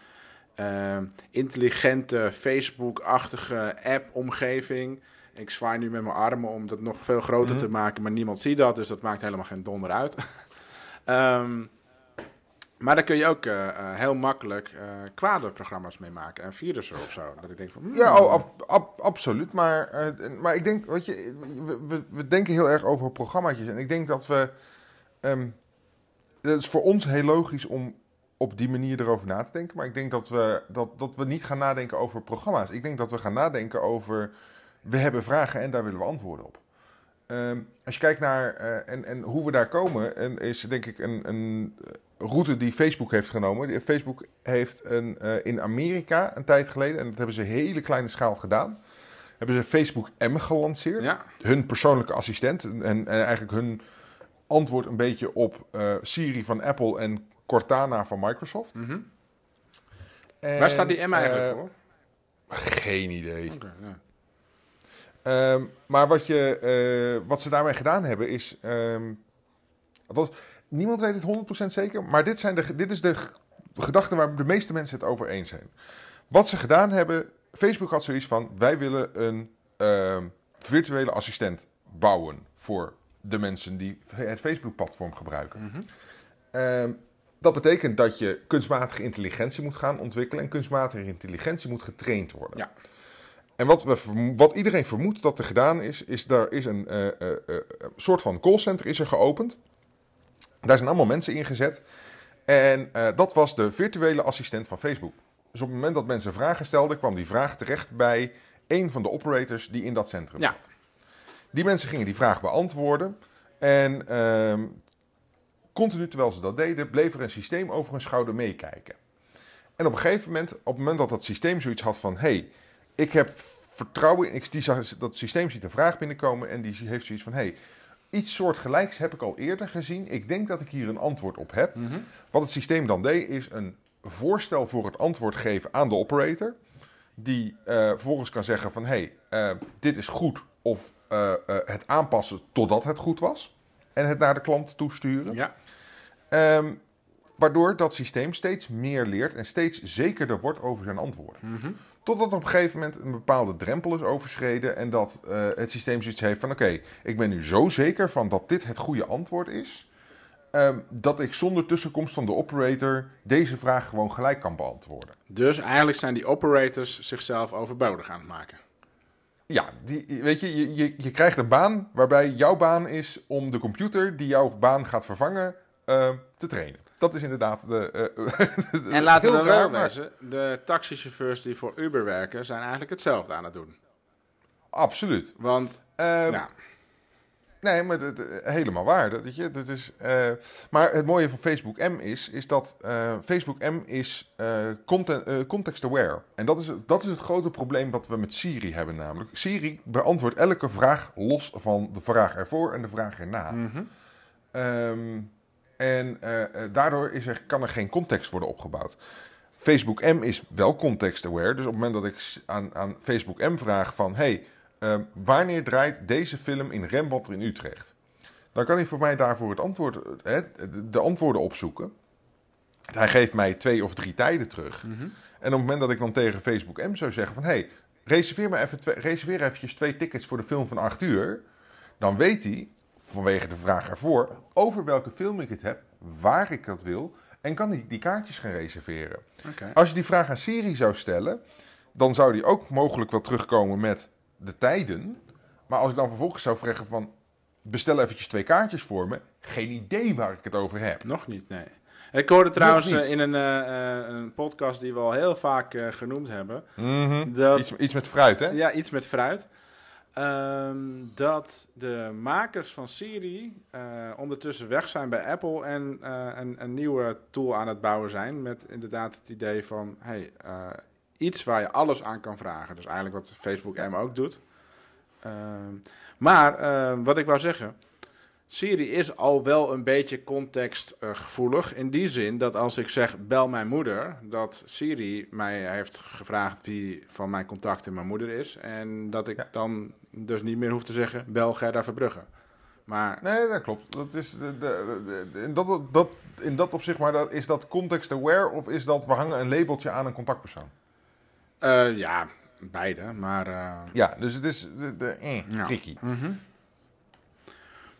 Speaker 2: eh, intelligente Facebook-achtige app-omgeving. Ik zwaai nu met mijn armen om dat nog veel groter
Speaker 1: Mhm.
Speaker 2: te maken, maar niemand ziet dat, dus dat maakt helemaal geen donder uit. Ehm, maar daar kun je ook eh, eh, heel makkelijk eh kwade programma's mee maken en virussen of zo. Dat ik denk van, hmm,
Speaker 1: Ja, oh, ab- ab- absoluut. Maar, maar ik denk, weet je, we, we, denken heel erg over programmaatjes. En ik denk dat we. ehm, het is voor ons heel logisch om op die manier erover na te denken. Maar ik denk dat we, dat, dat we niet gaan nadenken over programma's. Ik denk dat we gaan nadenken over. We hebben vragen en daar willen we antwoorden op. Ehm, als je kijkt naar eh, en, en hoe we daar komen, en is denk ik een, een route die Facebook heeft genomen. Facebook heeft een, eh, in Amerika een tijd geleden, en dat hebben ze hele kleine schaal gedaan, hebben ze Facebook M gelanceerd.
Speaker 2: ja,
Speaker 1: Hun persoonlijke assistent en, en eigenlijk hun antwoord een beetje op eh, Siri van Apple en Cortana van Microsoft.
Speaker 2: mhm.
Speaker 1: En,
Speaker 2: waar staat die M eigenlijk
Speaker 1: eh,
Speaker 2: voor?
Speaker 1: Geen idee.
Speaker 2: Ja.
Speaker 1: Ehm, maar wat, je, eh, wat ze daarmee gedaan hebben is. ehm, niemand weet het 100% zeker, maar dit, zijn de, dit is de gedachte waar de meeste mensen het over eens zijn. Wat ze gedaan hebben, Facebook had zoiets van: wij willen een ehm, virtuele assistent bouwen voor de mensen die het Facebook-platform gebruiken.
Speaker 2: Mhm.
Speaker 1: Dat betekent dat je kunstmatige intelligentie moet gaan ontwikkelen en kunstmatige intelligentie moet getraind worden.
Speaker 2: Ja.
Speaker 1: En wat, we, wat iedereen vermoedt dat er gedaan is, is daar is een eh, eh, eh, soort van callcenter is er geopend. Daar zijn allemaal mensen ingezet. En dat was de virtuele assistent van Facebook. Dus op het moment dat mensen vragen stelden, kwam die vraag terecht bij een van de operators die in dat centrum
Speaker 2: Ja.
Speaker 1: zat. Die mensen gingen die vraag beantwoorden. En ehm, continu terwijl ze dat deden, bleef er een systeem over hun schouder meekijken. En op een gegeven moment, op het moment dat dat systeem zoiets had van... hey, ik heb vertrouwen in... Ik, die, zag- dat systeem ziet een vraag binnenkomen en die heeft zoiets van... hey, iets soortgelijks heb ik al eerder gezien. Ik denk dat ik hier een antwoord op heb.
Speaker 2: Mhm.
Speaker 1: Wat het systeem dan deed, is een voorstel voor het antwoord geven aan de operator. Die eh, vervolgens kan zeggen van, hé, hey, eh, dit is goed. Of eh, het aanpassen totdat het goed was. En het naar de klant toesturen.
Speaker 2: Ja,
Speaker 1: Ehm, waardoor dat systeem steeds meer leert en steeds zekerder wordt over zijn antwoorden.
Speaker 2: mhm.
Speaker 1: Totdat op een gegeven moment een bepaalde drempel is overschreden en dat eh, het systeem zoiets heeft van oké, ik ben nu zo zeker van dat dit het goede antwoord is, ehm, dat ik zonder tussenkomst van de operator deze vraag gewoon gelijk kan beantwoorden.
Speaker 2: Dus eigenlijk zijn die operators zichzelf overbodig aan het maken.
Speaker 1: Ja, die, weet je, je, je, je krijgt een baan waarbij jouw baan is om de computer die jouw baan gaat vervangen eh, te trainen. Dat is inderdaad de. eh,
Speaker 2: En laten we wel wezen, de taxichauffeurs die voor Uber werken zijn eigenlijk hetzelfde aan het doen.
Speaker 1: Absoluut.
Speaker 2: Want,
Speaker 1: Ehm,
Speaker 2: ja,
Speaker 1: Nee, maar dat, eh, helemaal waar. Dat, weet je, dat is, eh, maar het mooie van Facebook M is, is dat Facebook M is content, context-aware. En dat is, dat is het grote probleem wat we met Siri hebben namelijk. Siri beantwoordt elke vraag los van de vraag ervoor en de vraag erna. Ehm, en eh, eh, daardoor is er, kan er geen context worden opgebouwd. Facebook M is wel context-aware. Dus op het moment dat ik aan, aan Facebook M vraag van... hey, ehm, wanneer draait deze film in Rembrandt in Utrecht? dan kan hij voor mij daarvoor het antwoord, hè, de- de antwoorden opzoeken. Hij geeft mij twee of drie tijden terug.
Speaker 2: Mhm.
Speaker 1: En op het moment dat ik dan tegen Facebook M zou zeggen van... hey, reserveer, me even twee, reserveer eventjes twee tickets voor de film van 8 uur... dan weet hij, vanwege de vraag ervoor... over welke film ik het heb, waar ik dat wil... en kan hij die kaartjes gaan reserveren. Als je die vraag aan Siri zou stellen... dan zou die ook mogelijk wel terugkomen met de tijden. Maar als ik dan vervolgens zou vragen van... bestel eventjes twee kaartjes voor me... geen idee waar ik het over heb.
Speaker 2: Nog niet, nee. Ik hoorde trouwens eh, in een, eh, eh, een podcast die we al heel vaak genoemd hebben...
Speaker 1: Mhm.
Speaker 2: dat
Speaker 1: Iets, iets met fruit, hè?
Speaker 2: Ja, iets met fruit. Ehm, dat de makers van Siri eh, ondertussen weg zijn bij Apple en eh, een, een nieuwe tool aan het bouwen zijn. Met inderdaad het idee van hey, eh, iets waar je alles aan kan vragen. Dus eigenlijk wat Facebook M ook doet. Ehm, maar eh, wat ik wou zeggen. Siri is al wel een beetje contextgevoelig. in die zin dat als ik zeg bel mijn moeder, dat Siri mij heeft gevraagd wie van mijn contacten mijn moeder is. En dat ik
Speaker 1: Ja.
Speaker 2: dan dus niet meer hoef te zeggen bel Gerda Verbrugge. Maar
Speaker 1: Nee, dat klopt. Dat is de, de, in, dat, dat, in dat opzicht, maar dat, is dat context-aware of is dat we hangen een labeltje aan een contactpersoon?
Speaker 2: eh, ja, beide. Maar, eh,
Speaker 1: Ja, dus het is de, de, eh,
Speaker 2: Ja.
Speaker 1: tricky.
Speaker 2: mhm.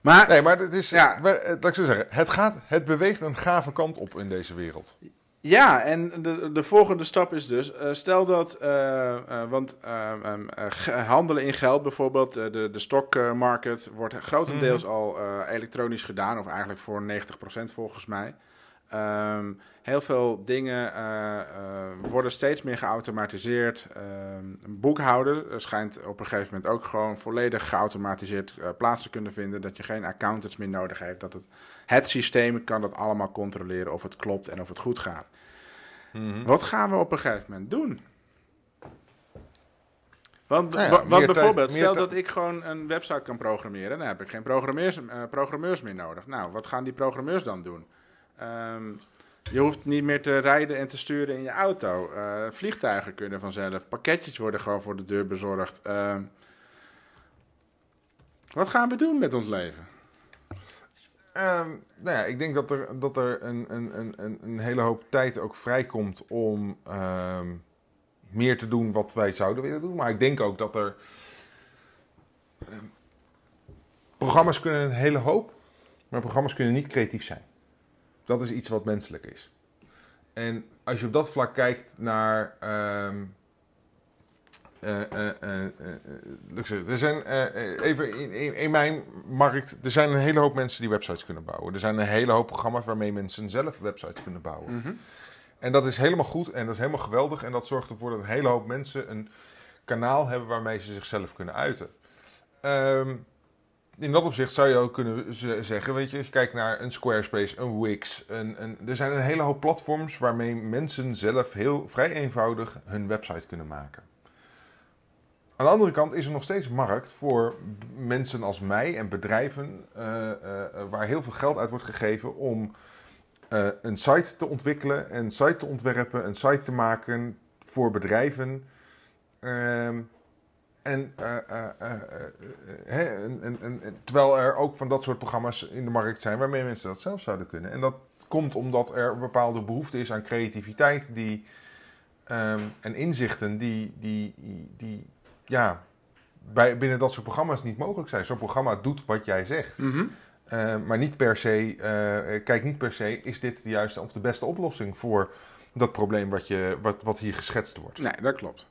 Speaker 2: maar
Speaker 1: Nee, maar het is,
Speaker 2: Ja.
Speaker 1: laat ik zo zeggen, het, gaat, het beweegt een gave kant op in deze wereld.
Speaker 2: Ja, en de, de volgende stap is dus, eh, stel dat, eh, eh, want eh, ehm, eh, handelen in geld bijvoorbeeld, de, de stockmarket wordt grotendeels al eh, elektronisch gedaan, of eigenlijk voor 90% volgens mij. Ehm, heel veel dingen eh, eh, worden steeds meer geautomatiseerd. Ehm, een boekhouder schijnt op een gegeven moment ook gewoon volledig geautomatiseerd eh, plaats te kunnen vinden. Dat je geen accountants meer nodig heeft. Dat het, het systeem kan dat allemaal controleren of het klopt en of het goed gaat. Wat gaan we op een gegeven moment doen? Want,
Speaker 1: Nou ja,
Speaker 2: want
Speaker 1: tijd-
Speaker 2: bijvoorbeeld, stel dat ik gewoon een website kan programmeren, dan heb ik geen programmeurs, programmeurs meer nodig. Nou, wat gaan die programmeurs dan doen? Ehm, je hoeft niet meer te rijden en te sturen in je auto. Eh, vliegtuigen kunnen vanzelf. Pakketjes worden gewoon voor de deur bezorgd. Ehm, wat gaan we doen met ons leven?
Speaker 1: Ehm, nou ja, ik denk dat er, dat er een, een, een- een, hele hoop tijd ook vrijkomt om meer te doen wat wij zouden willen doen. Maar ik denk ook dat er. programma's kunnen een hele hoop, maar programma's kunnen niet creatief zijn. Dat is iets wat menselijk is. En als je op dat vlak kijkt naar. ik zeggen, er zijn even in, in, in mijn markt, er zijn een hele hoop mensen die websites kunnen bouwen. Er zijn een hele hoop programma's waarmee mensen zelf websites kunnen bouwen.
Speaker 2: Mhm.
Speaker 1: En dat is helemaal goed en dat is helemaal geweldig. En dat zorgt ervoor dat een hele hoop mensen een kanaal hebben waarmee ze zichzelf kunnen uiten. Ehm, in dat opzicht zou je ook kunnen zeggen, weet je, als je kijkt naar een Squarespace, een Wix. Een, er zijn een hele hoop platforms waarmee mensen zelf heel vrij eenvoudig hun website kunnen maken. Aan de andere kant is er nog steeds markt voor mensen als mij en bedrijven eh, eh, eh, waar heel veel geld uit wordt gegeven om een site te ontwikkelen, een site te ontwerpen, een site te maken voor bedrijven. Ehm, en, eh, eh, eh, eh, hè, en- en- en- en- terwijl er ook van dat soort programma's in de markt zijn waarmee mensen dat zelf zouden kunnen. En dat komt omdat er een bepaalde behoefte is aan creativiteit die, ehm, en inzichten die, die, die, ja, bij, binnen dat soort programma's niet mogelijk zijn. Zo'n programma doet wat jij zegt.
Speaker 2: Mhm.
Speaker 1: Uh, maar niet per se, uh, kijk niet per se, is dit de juiste of de beste oplossing voor dat probleem wat, je, wat, wat hier geschetst wordt.
Speaker 2: Nee, dat klopt.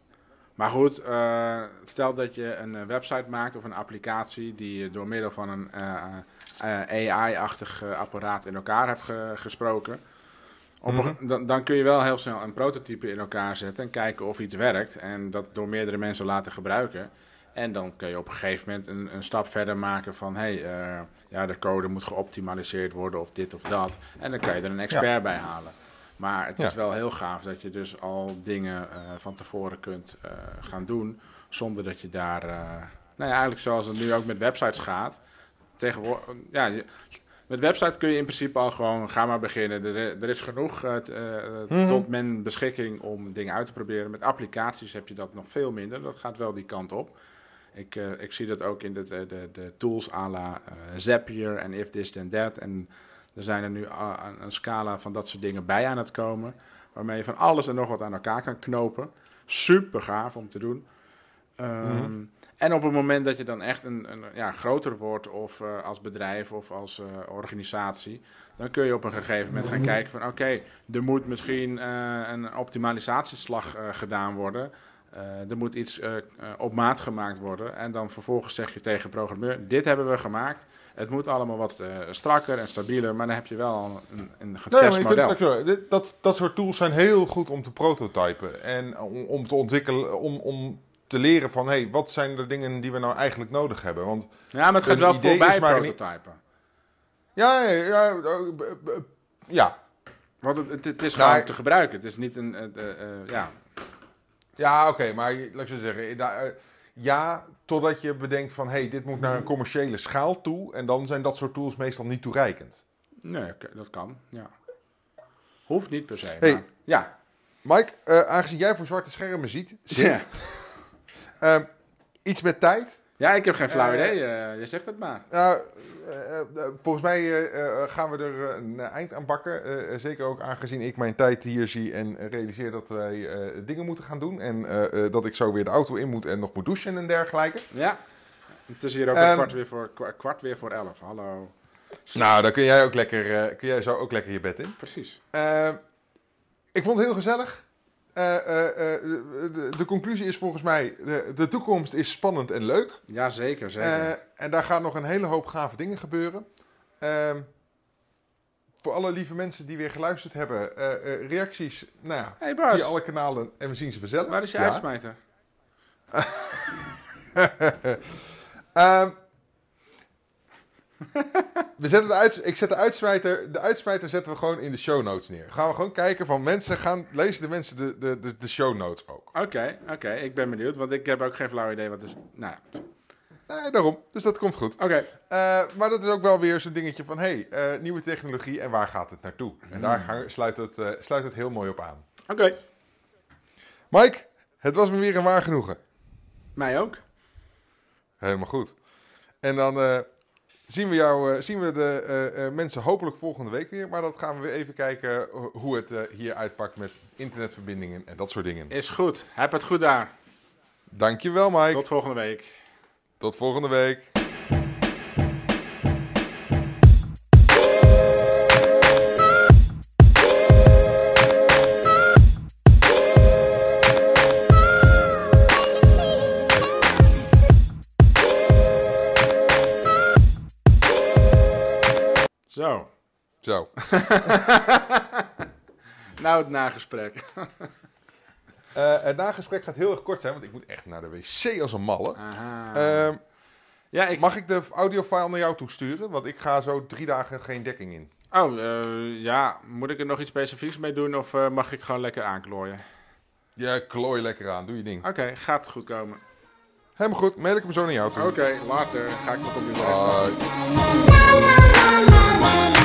Speaker 2: Maar goed, uh, stel dat je een uh, website maakt of een applicatie die je door middel van een uh, AI-achtig apparaat in elkaar hebt ge gesproken. Op mm -hmm. dan, dan, kun je wel heel snel een prototype in elkaar zetten en kijken of iets werkt. En dat door meerdere mensen laten gebruiken. En dan kun je op een gegeven moment een, een stap verder maken van... hé, hey, uh, ja, de code moet geoptimaliseerd worden of dit of dat. En dan kan je er een expert ja. bij halen. Maar het ja. is wel heel gaaf dat je dus al dingen uh, van tevoren kunt uh, gaan doen... zonder dat je daar... Uh, nou ja, eigenlijk zoals het nu ook met websites gaat. Tegenwoordig... Ja, je, met website kun je in principe al gewoon... ga maar beginnen. Er, er is genoeg -hmm. tot men beschikking om dingen uit te proberen. Met applicaties heb je dat nog veel minder. Dat gaat wel die kant op. Ik, eh, ik zie dat ook in de, de, de, tools à la eh, Zapier en If This Then That. En er zijn er nu een, een scala van dat soort dingen bij aan het komen. Waarmee je van alles en nog wat aan elkaar kan knopen. Super gaaf om te doen. Ehm,
Speaker 1: Mhm.
Speaker 2: En op het moment dat je dan echt een, een ja, groter wordt, of eh, als bedrijf of als eh, organisatie, dan kun je op een gegeven moment gaan kijken van oké, er moet misschien eh, een optimalisatieslag gedaan worden. Eh, er moet iets eh, eh, op maat gemaakt worden. En dan vervolgens zeg je tegen de programmeur, dit hebben we gemaakt. Het moet allemaal wat strakker en stabieler, maar dan heb je wel een, een
Speaker 1: Nee,
Speaker 2: getest
Speaker 1: kunt,
Speaker 2: model.
Speaker 1: dit- dat, dat soort tools zijn heel goed om te prototypen. En om, om te ontwikkelen, om, om te leren van, hé, hey, wat zijn de dingen die we nou eigenlijk nodig hebben? Want
Speaker 2: Ja, maar het gaat wel voorbij
Speaker 1: maar niet-
Speaker 2: prototypen.
Speaker 1: ja, ja, ja, ja,
Speaker 2: Want het, het, het is
Speaker 1: Nou,
Speaker 2: gewoon te gebruiken. Het is niet een, ja,
Speaker 1: Ja, oké, maar laat ik zo zeggen. eh, eh, ja, totdat je bedenkt van, hé, hey, dit moet naar een commerciële schaal toe. En dan zijn dat soort tools meestal niet toereikend.
Speaker 2: Nee, dat kan. Ja. Hoeft niet per se.
Speaker 1: Hey.
Speaker 2: maar- ja.
Speaker 1: Mike, eh, aangezien jij voor zwarte schermen ziet, zit,
Speaker 2: Ja.
Speaker 1: ehm, iets met tijd.
Speaker 2: Ja, ik heb geen flauw
Speaker 1: Eh,
Speaker 2: idee. eh, je zegt het maar.
Speaker 1: Nou, eh, volgens mij gaan we er een eind aan bakken. Zeker ook aangezien ik mijn tijd hier zie en realiseer dat wij dingen moeten gaan doen. En dat ik zo weer de auto in moet en nog moet douchen en dergelijke.
Speaker 2: Ja. Het is hier ook een kwart weer, voor, kwa- kwart weer voor elf. Hallo.
Speaker 1: Nou, dan kun jij, ook lekker, kun jij zo ook lekker je bed in.
Speaker 2: Precies.
Speaker 1: Ik vond het heel gezellig. Eh, eh, eh, de, de conclusie is volgens mij, de, de toekomst is spannend en leuk.
Speaker 2: Ja, zeker. zeker.
Speaker 1: En daar gaan nog een hele hoop gave dingen gebeuren. Ehm, voor alle lieve mensen die weer geluisterd hebben, reacties nou ja,
Speaker 2: hey Bas,
Speaker 1: via alle kanalen en we zien ze vanzelf.
Speaker 2: waar is je
Speaker 1: Ja.
Speaker 2: uitsmijter?
Speaker 1: Ehm, we zetten de uits ik zet de uitsmijter, de uitsmijter zetten we gewoon in de show notes neer. Gaan we gewoon kijken van mensen, gaan, lezen de mensen de, de, de, de show notes ook.
Speaker 2: Oké, oké. Ik ben benieuwd, want ik heb ook geen flauw idee wat is. Nou, ja.
Speaker 1: Nee, daarom, dus dat komt goed.
Speaker 2: oké.
Speaker 1: Eh, maar dat is ook wel weer zo'n dingetje van, hey, eh, nieuwe technologie en waar gaat het naartoe? En daar hang- sluit het, eh, sluit het heel mooi op aan.
Speaker 2: Oké.
Speaker 1: Mike, het was me weer een waar genoegen.
Speaker 2: Mij ook.
Speaker 1: Helemaal goed. En dan zien we, jou, eh, zien we de eh, eh, mensen hopelijk volgende week weer. Maar dat gaan we weer even kijken ho- hoe het hier uitpakt met internetverbindingen en dat soort dingen.
Speaker 2: Is goed. Heb het goed daar.
Speaker 1: Dankjewel Mike.
Speaker 2: Tot volgende week.
Speaker 1: Tot volgende week.
Speaker 2: Zo. Nou, het nagesprek.
Speaker 1: Eh, het nagesprek gaat heel erg kort zijn, want ik moet echt naar de wc als een malle. Ehm,
Speaker 2: ja, ik...
Speaker 1: Mag ik de audiofile naar jou toesturen? Want ik ga zo drie dagen geen dekking in.
Speaker 2: Oh, eh, ja. Moet ik er nog iets specifieks mee doen of eh, mag ik gewoon lekker aanklooien?
Speaker 1: Ja, klooi lekker aan. Doe je ding.
Speaker 2: Oké, gaat goed komen.
Speaker 1: Helemaal goed. Mail ik hem zo naar jou toe.
Speaker 2: Oké, later ga ik mijn computer
Speaker 1: Bye.